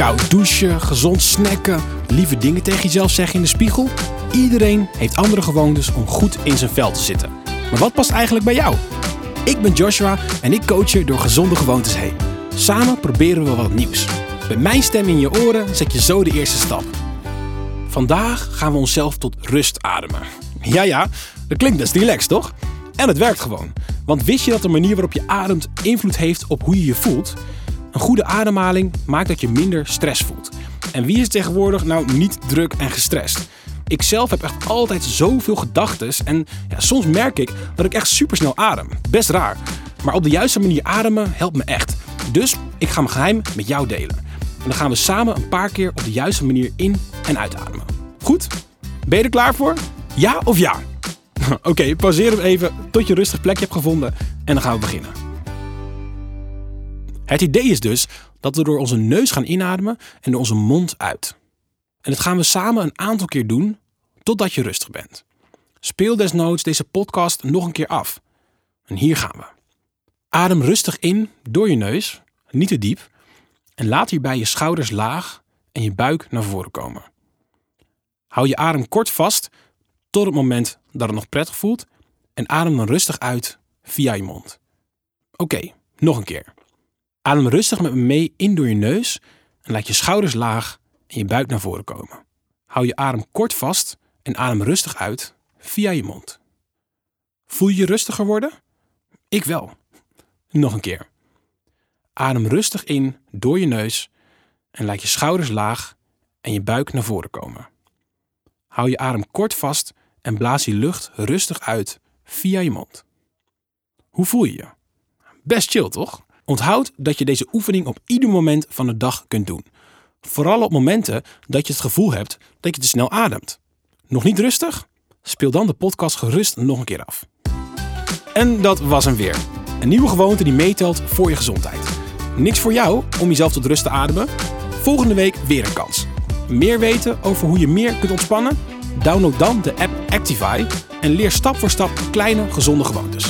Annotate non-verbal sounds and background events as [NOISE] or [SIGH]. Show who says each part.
Speaker 1: Koud douchen, gezond snacken, lieve dingen tegen jezelf zeggen in de spiegel. Iedereen heeft andere gewoontes om goed in zijn vel te zitten. Maar wat past eigenlijk bij jou? Ik ben Joshua en ik coach je door gezonde gewoontes heen. Samen proberen we wat nieuws. Met mijn stem in je oren zet je zo de eerste stap. Vandaag gaan we onszelf tot rust ademen. Ja, ja, dat klinkt best relaxed, toch? En het werkt gewoon. Want wist je dat de manier waarop je ademt invloed heeft op hoe je je voelt? Een goede ademhaling maakt dat je minder stress voelt. En wie is tegenwoordig nou niet druk en gestrest? Ik zelf heb echt altijd zoveel gedachten en ja, soms merk ik dat ik echt supersnel adem. Best raar. Maar op de juiste manier ademen helpt me echt. Dus ik ga mijn geheim met jou delen. En dan gaan we samen een paar keer op de juiste manier in- en uitademen. Goed? Ben je er klaar voor? Ja of ja? [LAUGHS] Oké, pauzeer hem even tot je rustig plekje hebt gevonden en dan gaan we beginnen. Het idee is dus dat we door onze neus gaan inademen en door onze mond uit. En dat gaan we samen een aantal keer doen totdat je rustig bent. Speel desnoods deze podcast nog een keer af. En hier gaan we. Adem rustig in door je neus, niet te diep, en laat hierbij je schouders laag en je buik naar voren komen. Hou je adem kort vast tot het moment dat het nog prettig voelt en adem dan rustig uit via je mond. Oké, nog een keer. Adem rustig met me mee in door je neus en laat je schouders laag en je buik naar voren komen. Hou je adem kort vast en adem rustig uit via je mond. Voel je je rustiger worden? Ik wel. Nog een keer. Adem rustig in door je neus en laat je schouders laag en je buik naar voren komen. Hou je adem kort vast en blaas je lucht rustig uit via je mond. Hoe voel je je? Best chill, toch? Onthoud dat je deze oefening op ieder moment van de dag kunt doen. Vooral op momenten dat je het gevoel hebt dat je te snel ademt. Nog niet rustig? Speel dan de podcast gerust nog een keer af. En dat was hem weer. Een nieuwe gewoonte die meetelt voor je gezondheid. Niks voor jou om jezelf tot rust te ademen? Volgende week weer een kans. Meer weten over hoe je meer kunt ontspannen? Download dan de app Actify en leer stap voor stap kleine gezonde gewoontes.